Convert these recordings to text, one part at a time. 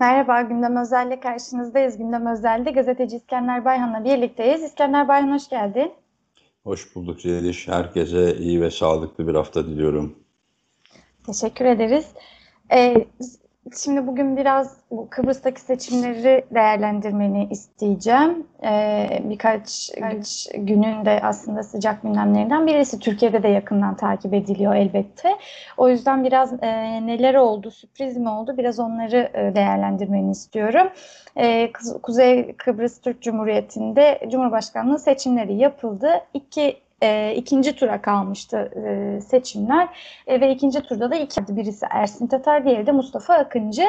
Merhaba, Gündem Özel'le karşınızdayız. Gündem Özel'de gazeteci İskender Bayhan'la birlikteyiz. İskender Bayhan hoş geldin. Hoş bulduk Zeliş. Herkese iyi ve sağlıklı bir hafta diliyorum. Teşekkür ederiz. Ee, Şimdi bugün biraz bu Kıbrıs'taki seçimleri değerlendirmeni isteyeceğim. Ee, birkaç, birkaç günün de aslında sıcak gündemlerinden birisi. Türkiye'de de yakından takip ediliyor elbette. O yüzden biraz e, neler oldu, sürpriz mi oldu biraz onları e, değerlendirmeni istiyorum. E, Kuzey Kıbrıs Türk Cumhuriyeti'nde Cumhurbaşkanlığı seçimleri yapıldı. İki e, ikinci tura kalmıştı e, seçimler. E, ve ikinci turda da iki birisi Ersin Tatar diğeri de Mustafa Akıncı.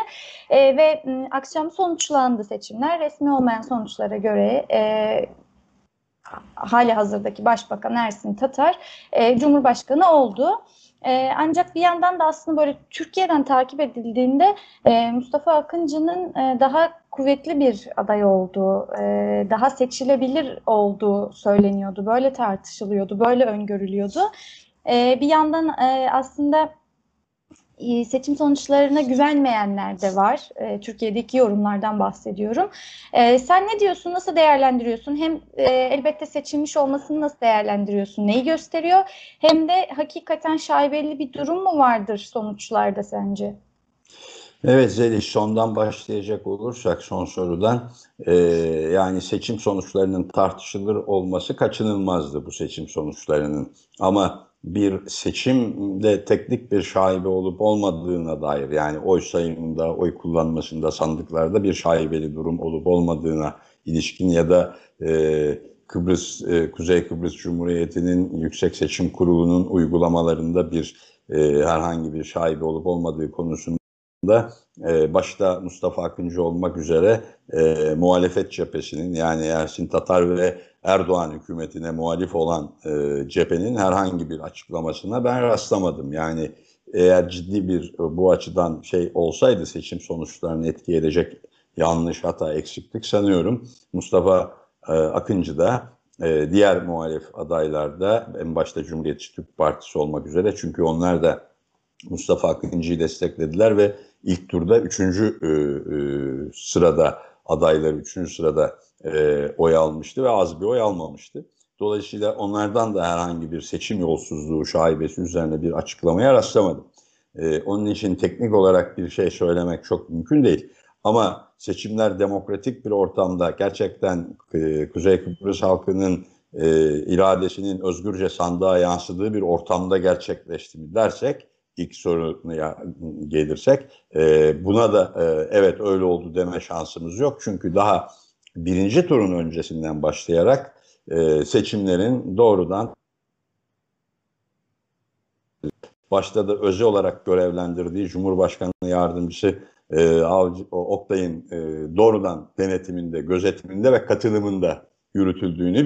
E, ve m, akşam sonuçlandı seçimler. Resmi olmayan sonuçlara göre e, hali hazırdaki Başbakan Ersin Tatar e, Cumhurbaşkanı oldu. E, ancak bir yandan da aslında böyle Türkiye'den takip edildiğinde e, Mustafa Akıncı'nın e, daha kuvvetli bir aday olduğu, e, daha seçilebilir olduğu söyleniyordu. Böyle tartışılıyordu, böyle öngörülüyordu. E, bir yandan e, aslında seçim sonuçlarına güvenmeyenler de var. E, Türkiye'deki yorumlardan bahsediyorum. E, sen ne diyorsun, nasıl değerlendiriyorsun? Hem e, elbette seçilmiş olmasını nasıl değerlendiriyorsun, neyi gösteriyor? Hem de hakikaten şaibeli bir durum mu vardır sonuçlarda sence? Evet Zeliş sondan başlayacak olursak son sorudan e, yani seçim sonuçlarının tartışılır olması kaçınılmazdı bu seçim sonuçlarının. Ama bir seçimde teknik bir şaibe olup olmadığına dair yani oy sayımında, oy kullanmasında, sandıklarda bir şaibeli durum olup olmadığına ilişkin ya da e, Kıbrıs, e, Kuzey Kıbrıs Cumhuriyeti'nin Yüksek Seçim Kurulu'nun uygulamalarında bir e, herhangi bir şaibe olup olmadığı konusunda da e, başta Mustafa Akıncı olmak üzere e, muhalefet cephesinin yani Ersin Tatar ve Erdoğan hükümetine muhalif olan e, cephenin herhangi bir açıklamasına ben rastlamadım. Yani eğer ciddi bir e, bu açıdan şey olsaydı seçim sonuçlarını etki edecek yanlış hata eksiklik sanıyorum. Mustafa e, Akıncı da e, diğer muhalif adaylarda en başta Cumhuriyetçi Türk Partisi olmak üzere çünkü onlar da Mustafa Akıncı'yı desteklediler ve ilk turda üçüncü e, e, sırada adayları üçüncü sırada e, oy almıştı ve az bir oy almamıştı. Dolayısıyla onlardan da herhangi bir seçim yolsuzluğu şaibesi üzerine bir açıklamaya rastlamadım. E, onun için teknik olarak bir şey söylemek çok mümkün değil. Ama seçimler demokratik bir ortamda gerçekten e, Kuzey Kıbrıs halkının e, iradesinin özgürce sandığa yansıdığı bir ortamda gerçekleşti mi dersek ilk soruya gelirsek e, buna da e, evet öyle oldu deme şansımız yok. Çünkü daha birinci turun öncesinden başlayarak e, seçimlerin doğrudan başta da özel olarak görevlendirdiği Cumhurbaşkanı Yardımcısı e, Avcı, Oktay'ın e, doğrudan denetiminde, gözetiminde ve katılımında yürütüldüğünü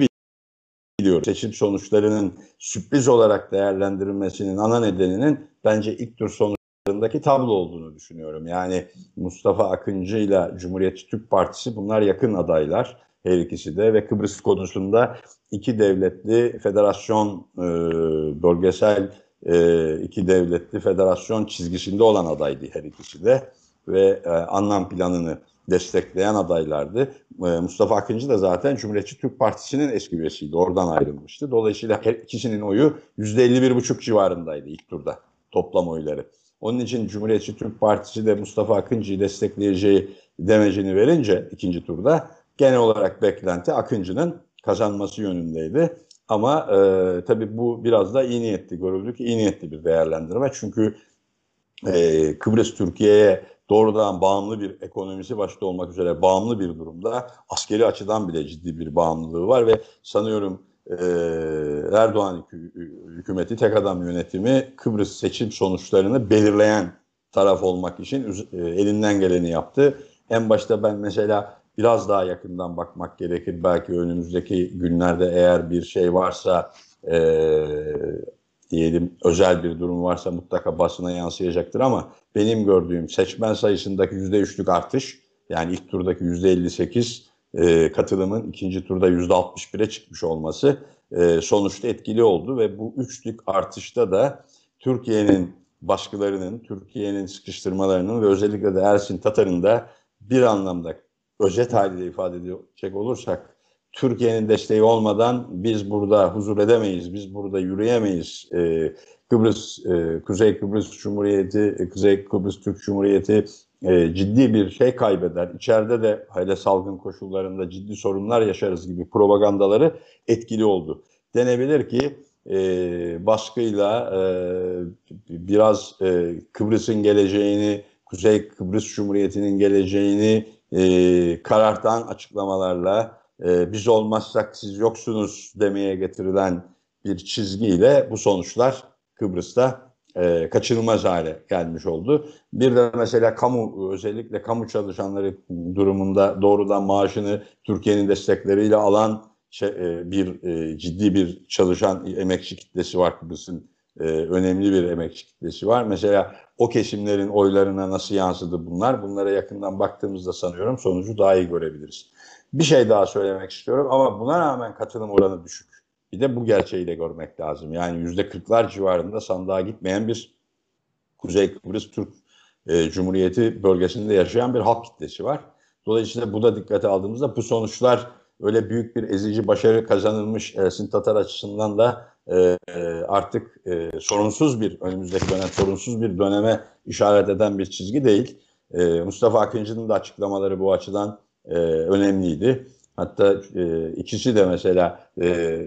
biliyoruz. Seçim sonuçlarının sürpriz olarak değerlendirilmesinin ana nedeninin bence ilk tur sonuçlarındaki tablo olduğunu düşünüyorum. Yani Mustafa Akıncı ile Cumhuriyetçi Türk Partisi bunlar yakın adaylar her ikisi de ve Kıbrıs konusunda iki devletli federasyon e, bölgesel e, iki devletli federasyon çizgisinde olan adaydı her ikisi de ve e, anlam planını destekleyen adaylardı. Ee, Mustafa Akıncı da zaten Cumhuriyetçi Türk Partisi'nin eski üyesiydi. Oradan ayrılmıştı. Dolayısıyla her ikisinin oyu %51,5 civarındaydı ilk turda toplam oyları. Onun için Cumhuriyetçi Türk Partisi de Mustafa Akıncı'yı destekleyeceği demecini verince ikinci turda genel olarak beklenti Akıncı'nın kazanması yönündeydi. Ama e, tabii bu biraz da iyi niyetli görüldü ki iyi niyetli bir değerlendirme. Çünkü e, Kıbrıs Türkiye'ye doğrudan bağımlı bir ekonomisi başta olmak üzere bağımlı bir durumda. Askeri açıdan bile ciddi bir bağımlılığı var ve sanıyorum e, Erdoğan hükümeti tek adam yönetimi Kıbrıs seçim sonuçlarını belirleyen taraf olmak için e, elinden geleni yaptı. En başta ben mesela biraz daha yakından bakmak gerekir. Belki önümüzdeki günlerde eğer bir şey varsa e, diyelim özel bir durum varsa mutlaka basına yansıyacaktır ama benim gördüğüm seçmen sayısındaki %3'lük artış yani ilk turdaki %58 e, katılımın ikinci turda %61'e çıkmış olması e, sonuçta etkili oldu ve bu üçlük artışta da Türkiye'nin baskılarının, Türkiye'nin sıkıştırmalarının ve özellikle de Ersin Tatar'ın da bir anlamda özet haliyle ifade edecek olursak Türkiye'nin desteği olmadan biz burada huzur edemeyiz, biz burada yürüyemeyiz. E, Kıbrıs, e, Kuzey Kıbrıs Cumhuriyeti, e, Kuzey Kıbrıs Türk Cumhuriyeti e, ciddi bir şey kaybeder. İçeride de hele salgın koşullarında ciddi sorunlar yaşarız gibi propagandaları etkili oldu. Denebilir ki e, baskıyla e, biraz e, Kıbrıs'ın geleceğini, Kuzey Kıbrıs Cumhuriyeti'nin geleceğini e, karartan açıklamalarla e, biz olmazsak siz yoksunuz demeye getirilen bir çizgiyle bu sonuçlar Kıbrıs'ta e, kaçınılmaz hale gelmiş oldu. Bir de mesela kamu özellikle kamu çalışanları durumunda doğrudan maaşını Türkiye'nin destekleriyle alan şey, e, bir e, ciddi bir çalışan emekçi kitlesi var Kıbrıs'ın e, önemli bir emekçi kitlesi var. Mesela o kesimlerin oylarına nasıl yansıdı bunlar? Bunlara yakından baktığımızda sanıyorum sonucu daha iyi görebiliriz. Bir şey daha söylemek istiyorum ama buna rağmen katılım oranı düşük. Bir de bu gerçeği de görmek lazım. Yani yüzde kırklar civarında sandığa gitmeyen bir Kuzey Kıbrıs Türk e, Cumhuriyeti bölgesinde yaşayan bir halk kitlesi var. Dolayısıyla bu da dikkate aldığımızda bu sonuçlar öyle büyük bir ezici başarı kazanılmış Ersin Tatar açısından da e, artık e, sorunsuz bir önümüzdeki dönem sorunsuz bir döneme işaret eden bir çizgi değil. E, Mustafa Akıncı'nın da açıklamaları bu açıdan e, önemliydi. Hatta e, ikisi de mesela e,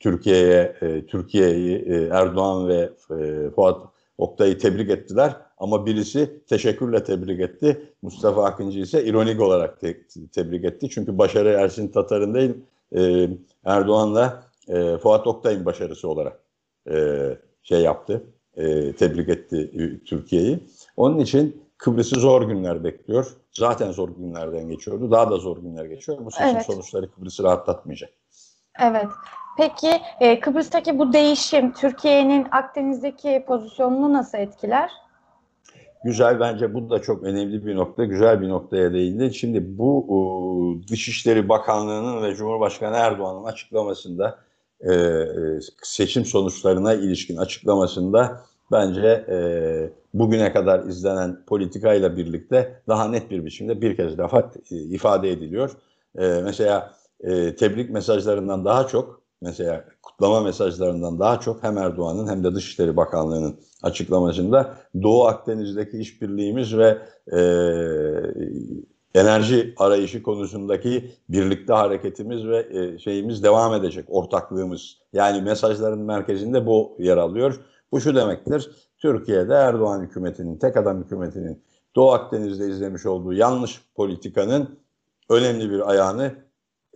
Türkiye'ye e, Türkiye'yi e, Erdoğan ve e, Fuat Oktay'ı tebrik ettiler ama birisi teşekkürle tebrik etti. Mustafa Akıncı ise ironik olarak te tebrik etti. Çünkü başarı Ersin Tatar'ın değil e, Erdoğan'la e, Fuat Oktay'ın başarısı olarak e, şey yaptı. E, tebrik etti Türkiye'yi. Onun için Kıbrıs'ı zor günler bekliyor. Zaten zor günlerden geçiyordu. Daha da zor günler geçiyor. Bu seçim evet. sonuçları Kıbrıs'ı rahatlatmayacak. Evet. Peki e, Kıbrıs'taki bu değişim Türkiye'nin Akdeniz'deki pozisyonunu nasıl etkiler? Güzel bence bu da çok önemli bir nokta, güzel bir noktaya değindi. Şimdi bu o, Dışişleri Bakanlığı'nın ve Cumhurbaşkanı Erdoğan'ın açıklamasında e, seçim sonuçlarına ilişkin açıklamasında bence e, bugüne kadar izlenen politikayla birlikte daha net bir biçimde bir kez daha e, ifade ediliyor. E, mesela e, tebrik mesajlarından daha çok, mesela kutlama mesajlarından daha çok hem Erdoğan'ın hem de Dışişleri Bakanlığı'nın açıklamasında Doğu Akdeniz'deki işbirliğimiz ve e, enerji arayışı konusundaki birlikte hareketimiz ve e, şeyimiz devam edecek, ortaklığımız. Yani mesajların merkezinde bu yer alıyor. Bu şu demektir, Türkiye'de Erdoğan hükümetinin, tek adam hükümetinin Doğu Akdeniz'de izlemiş olduğu yanlış politikanın önemli bir ayağını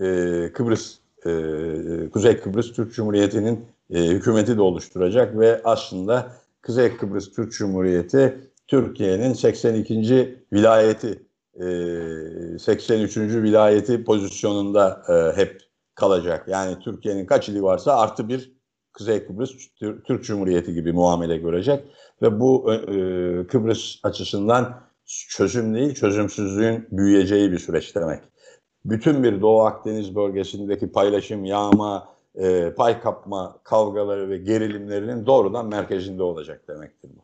e, Kıbrıs, e, Kuzey Kıbrıs Türk Cumhuriyeti'nin e, hükümeti de oluşturacak ve aslında Kuzey Kıbrıs Türk Cumhuriyeti Türkiye'nin 82. vilayeti, e, 83. vilayeti pozisyonunda e, hep kalacak. Yani Türkiye'nin kaç ili varsa artı bir Kuzey Kıbrıs Türk Cumhuriyeti gibi muamele görecek ve bu e, Kıbrıs açısından çözüm değil çözümsüzlüğün büyüyeceği bir süreç demek. Bütün bir Doğu Akdeniz bölgesindeki paylaşım, yağma, e, pay kapma kavgaları ve gerilimlerinin doğrudan merkezinde olacak demektir bu.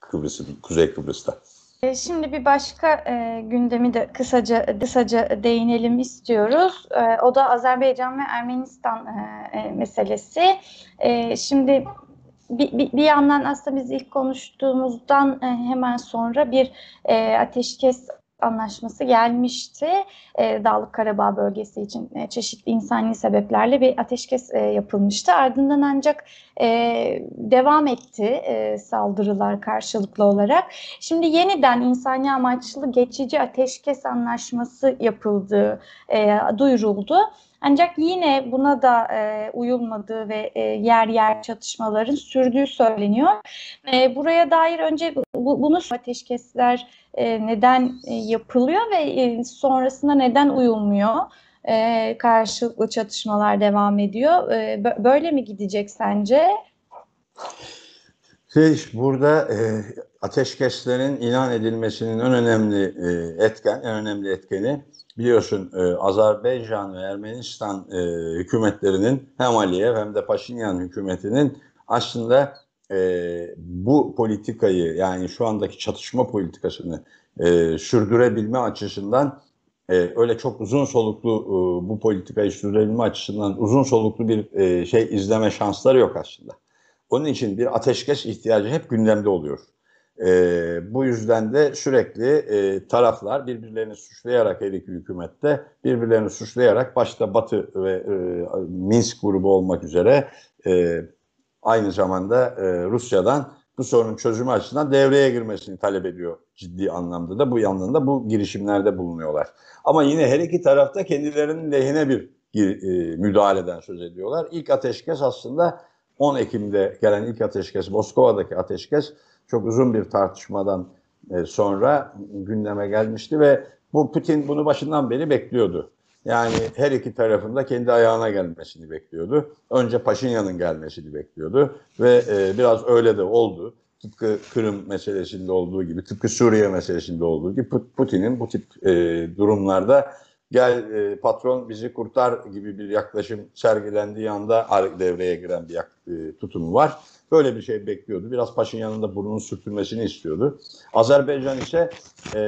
Kıbrıs'ın, Kuzey Kıbrıs'ta. E, şimdi bir başka e, gündemi de kısaca kısaca değinelim istiyoruz. E, o da Azerbaycan ve Ermenistan e, e, meselesi. E, şimdi bir, bir, bir yandan aslında biz ilk konuştuğumuzdan e, hemen sonra bir e, ateşkes anlaşması gelmişti. E, Dağlık Karabağ bölgesi için e, çeşitli insani sebeplerle bir ateşkes e, yapılmıştı. Ardından ancak e, devam etti e, saldırılar karşılıklı olarak. Şimdi yeniden insani amaçlı geçici ateşkes anlaşması yapıldığı e, duyuruldu. Ancak yine buna da e, uyulmadığı ve e, yer yer çatışmaların sürdüğü söyleniyor. E, buraya dair önce bu, bunu ateşkesler e, neden e, yapılıyor ve e, sonrasında neden uyulmuyor? E, karşılıklı çatışmalar devam ediyor. E, böyle mi gidecek sence? Şey, burada e, ateşkeslerin ilan edilmesinin en önemli e, etken, en önemli etkeni biliyorsun e, Azerbaycan ve Ermenistan e, hükümetlerinin hem Aliyev hem de Paşinyan hükümetinin aslında e, bu politikayı yani şu andaki çatışma politikasını e, sürdürebilme açısından e, öyle çok uzun soluklu e, bu politikayı sürdürebilme açısından uzun soluklu bir e, şey izleme şansları yok aslında. Onun için bir ateşkes ihtiyacı hep gündemde oluyor. E, bu yüzden de sürekli e, taraflar birbirlerini suçlayarak her iki hükümette birbirlerini suçlayarak başta Batı ve e, Minsk grubu olmak üzere e, aynı zamanda e, Rusya'dan bu sorunun çözümü açısından devreye girmesini talep ediyor ciddi anlamda da bu yanında bu girişimlerde bulunuyorlar. Ama yine her iki tarafta kendilerinin lehine bir e, müdahaleden söz ediyorlar. İlk ateşkes aslında 10 Ekim'de gelen ilk ateşkes, Moskova'daki ateşkes çok uzun bir tartışmadan e, sonra gündeme gelmişti ve bu Putin bunu başından beri bekliyordu. Yani her iki tarafında kendi ayağına gelmesini bekliyordu. Önce Paşinyan'ın gelmesini bekliyordu ve e, biraz öyle de oldu. Tıpkı Kırım meselesinde olduğu gibi, tıpkı Suriye meselesinde olduğu gibi Putin'in bu tip e, durumlarda gel e, patron bizi kurtar gibi bir yaklaşım sergilendiği anda devreye giren bir e, tutumu var. Böyle bir şey bekliyordu. Biraz Paşinyan'ın da burnunun sürtülmesini istiyordu. Azerbaycan ise e,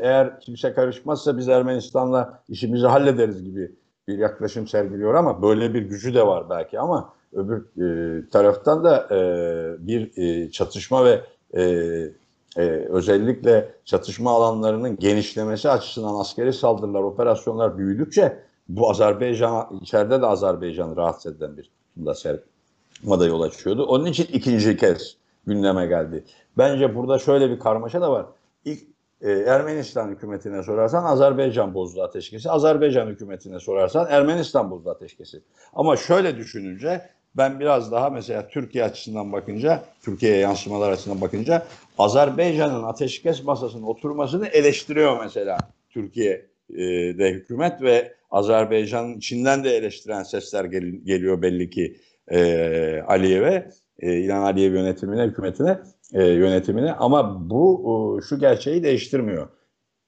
eğer kimse karışmazsa biz Ermenistan'la işimizi hallederiz gibi bir yaklaşım sergiliyor ama böyle bir gücü de var belki ama öbür e, taraftan da e, bir e, çatışma ve e, e, özellikle çatışma alanlarının genişlemesi açısından askeri saldırılar, operasyonlar büyüdükçe bu Azerbaycan içeride de Azerbaycan'ı rahatsız eden bir tutumda sergileme yol açıyordu. Onun için ikinci kez gündeme geldi. Bence burada şöyle bir karmaşa da var. İlk e, Ermenistan hükümetine sorarsan Azerbaycan bozdu ateşkesi. Azerbaycan hükümetine sorarsan Ermenistan bozdu ateşkesi. Ama şöyle düşününce ben biraz daha mesela Türkiye açısından bakınca, Türkiye'ye yansımalar açısından bakınca Azerbaycan'ın ateşkes masasına oturmasını eleştiriyor mesela Türkiye'de hükümet ve Azerbaycan'ın içinden de eleştiren sesler gel geliyor belli ki e, Aliyev'e, e, İlhan Aliyev yönetimine, hükümetine, e, yönetimine ama bu e, şu gerçeği değiştirmiyor.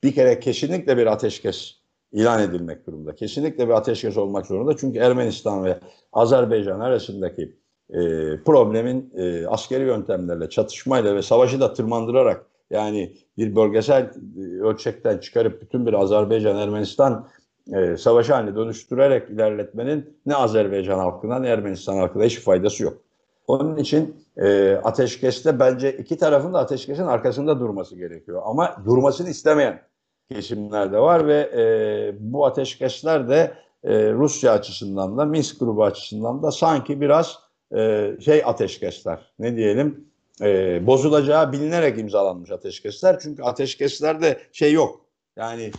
Bir kere kesinlikle bir ateşkes ilan edilmek durumunda. Kesinlikle bir ateşkes olmak zorunda. Çünkü Ermenistan ve Azerbaycan arasındaki e, problemin e, askeri yöntemlerle, çatışmayla ve savaşı da tırmandırarak yani bir bölgesel e, ölçekten çıkarıp bütün bir Azerbaycan-Ermenistan e, savaşı haline dönüştürerek ilerletmenin ne Azerbaycan halkına ne Ermenistan halkına hiç faydası yok. Onun için e, ateşkeste bence iki tarafın da ateşkesin arkasında durması gerekiyor. Ama durmasını istemeyen kesimler de var ve e, bu ateşkesler de e, Rusya açısından da Minsk grubu açısından da sanki biraz e, şey ateşkesler ne diyelim e, bozulacağı bilinerek imzalanmış ateşkesler. Çünkü ateşkeslerde şey yok yani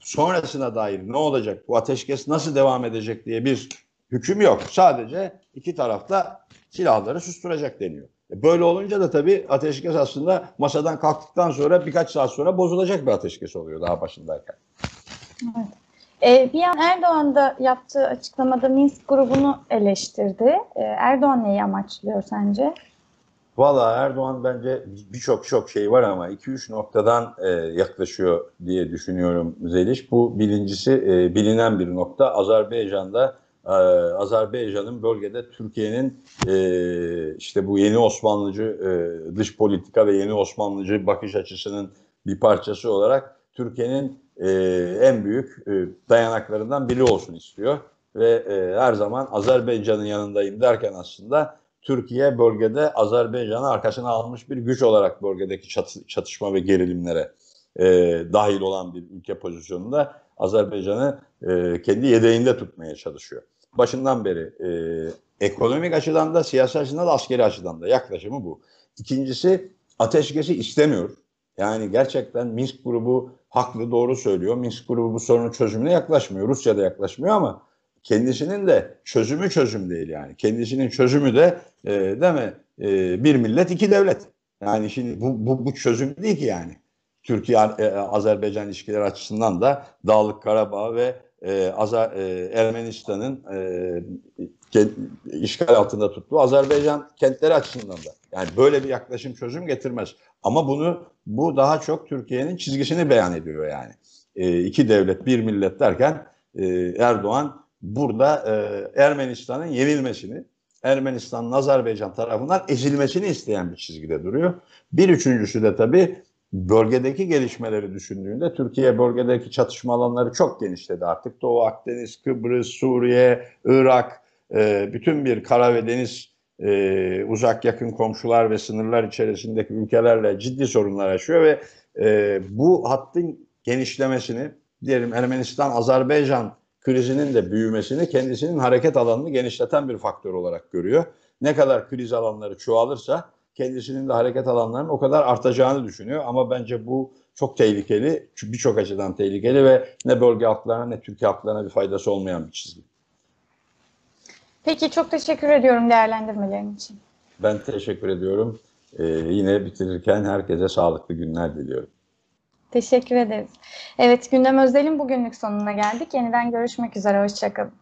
sonrasına dair ne olacak bu ateşkes nasıl devam edecek diye bir hüküm yok. Sadece iki tarafta silahları susturacak deniyor. E, böyle olunca da tabii ateşkes aslında masadan kalktıktan sonra birkaç saat sonra bozulacak bir ateşkes oluyor daha başındayken. Evet. Ee, bir an Erdoğan da yaptığı açıklamada Minsk grubunu eleştirdi. Ee, Erdoğan neyi amaçlıyor sence? Valla Erdoğan bence birçok çok şey var ama 2-3 noktadan e, yaklaşıyor diye düşünüyorum Zeliş. Bu birincisi e, bilinen bir nokta. Azerbaycan'da e, Azerbaycan'ın bölgede Türkiye'nin e, işte bu yeni Osmanlıcı e, dış politika ve yeni Osmanlıcı bakış açısının bir parçası olarak Türkiye'nin e, en büyük dayanaklarından biri olsun istiyor. Ve her zaman Azerbaycan'ın yanındayım derken aslında Türkiye bölgede Azerbaycan'ı arkasına almış bir güç olarak bölgedeki çatışma ve gerilimlere e, dahil olan bir ülke pozisyonunda Azerbaycan'ı e, kendi yedeğinde tutmaya çalışıyor. Başından beri e, ekonomik açıdan da, siyasi açıdan da, askeri açıdan da yaklaşımı bu. İkincisi ateşkesi istemiyor. Yani gerçekten Minsk grubu haklı doğru söylüyor. Minsk grubu bu sorunun çözümüne yaklaşmıyor. Rusya da yaklaşmıyor ama kendisinin de çözümü çözüm değil yani. Kendisinin çözümü de e, değil mi? E, bir millet iki devlet. Yani şimdi bu, bu, bu çözüm değil ki yani. Türkiye-Azerbaycan e, ilişkileri açısından da Dağlık Karabağ ve e, Azer, e, Ermenistan'ın e, işgal altında tuttuğu Azerbaycan kentleri açısından da. Yani böyle bir yaklaşım çözüm getirmez. Ama bunu bu daha çok Türkiye'nin çizgisini beyan ediyor yani. E, iki devlet, bir millet derken e, Erdoğan burada e, Ermenistan'ın yenilmesini, Ermenistan'ın Azerbaycan tarafından ezilmesini isteyen bir çizgide duruyor. Bir üçüncüsü de tabii bölgedeki gelişmeleri düşündüğünde Türkiye bölgedeki çatışma alanları çok genişledi artık. Doğu Akdeniz, Kıbrıs, Suriye, Irak, e, bütün bir kara ve deniz e, uzak yakın komşular ve sınırlar içerisindeki ülkelerle ciddi sorunlar yaşıyor ve e, bu hattın genişlemesini diyelim Ermenistan, Azerbaycan krizinin de büyümesini kendisinin hareket alanını genişleten bir faktör olarak görüyor. Ne kadar kriz alanları çoğalırsa kendisinin de hareket alanlarının o kadar artacağını düşünüyor. Ama bence bu çok tehlikeli, birçok açıdan tehlikeli ve ne bölge halklarına ne Türkiye halklarına bir faydası olmayan bir çizgi. Peki çok teşekkür ediyorum değerlendirmelerin için. Ben teşekkür ediyorum. Ee, yine bitirirken herkese sağlıklı günler diliyorum. Teşekkür ederiz. Evet gündem özelin bugünlük sonuna geldik. Yeniden görüşmek üzere. Hoşçakalın.